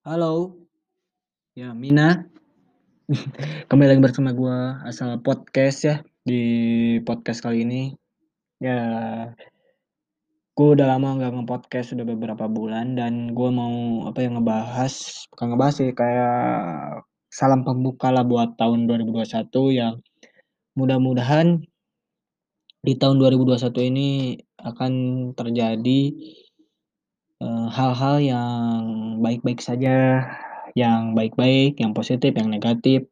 Halo. Ya, Mina. Kembali lagi bersama gua Asal Podcast ya. Di podcast kali ini ya gue udah lama nggak nge-podcast beberapa bulan dan gue mau apa yang ngebahas bukan ngebahas sih kayak salam pembuka lah buat tahun 2021 yang mudah-mudahan di tahun 2021 ini akan terjadi eh, hal-hal yang baik-baik saja yang baik-baik, yang positif, yang negatif.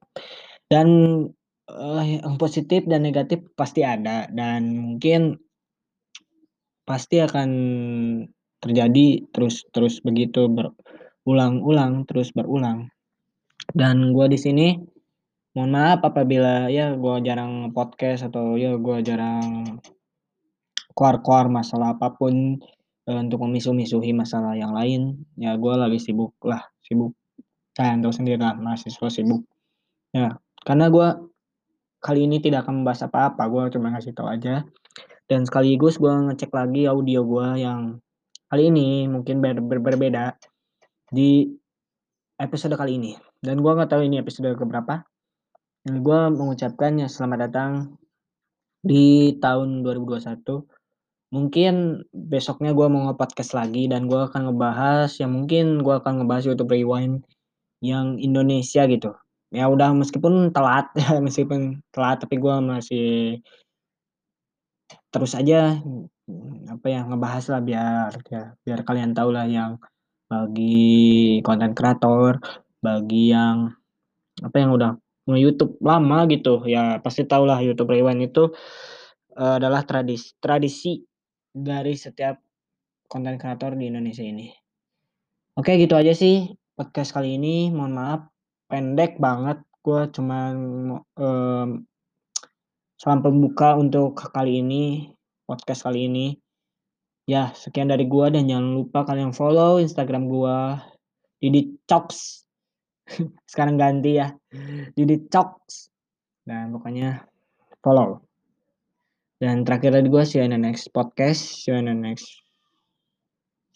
Dan uh, yang positif dan negatif pasti ada dan mungkin pasti akan terjadi terus-terus begitu berulang-ulang, terus berulang. Dan gue di sini mohon maaf apabila ya gue jarang podcast atau ya gue jarang keluar-keluar masalah apa pun untuk memisu-misuhi masalah yang lain ya gue lagi sibuk lah sibuk kalian tahu sendiri lah mahasiswa sibuk. Ya karena gue kali ini tidak akan membahas apa-apa gue cuma ngasih tahu aja. Dan sekaligus gue ngecek lagi audio gue yang kali ini mungkin ber ber berbeda di episode kali ini. Dan gue nggak tahu ini episode keberapa. Gue mengucapkan ya selamat datang di tahun 2021 mungkin besoknya gue mau nge-podcast lagi dan gue akan ngebahas yang mungkin gue akan ngebahas YouTube Rewind yang Indonesia gitu. Ya udah meskipun telat ya meskipun telat tapi gue masih terus aja apa ya ngebahas lah biar ya biar kalian tahu lah yang bagi konten kreator bagi yang apa yang udah nge-YouTube lama gitu. Ya pasti tau lah YouTube Rewind itu uh, adalah tradisi tradisi dari setiap konten kreator di Indonesia ini. Oke gitu aja sih podcast kali ini. Mohon maaf pendek banget. Gue cuman um, salam pembuka untuk kali ini podcast kali ini. Ya sekian dari gue dan jangan lupa kalian follow instagram gue Didi Choks. Sekarang ganti ya. Didi Choks. Dan pokoknya follow dan terakhir dari gue see you in the next podcast. See you in the next.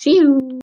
See you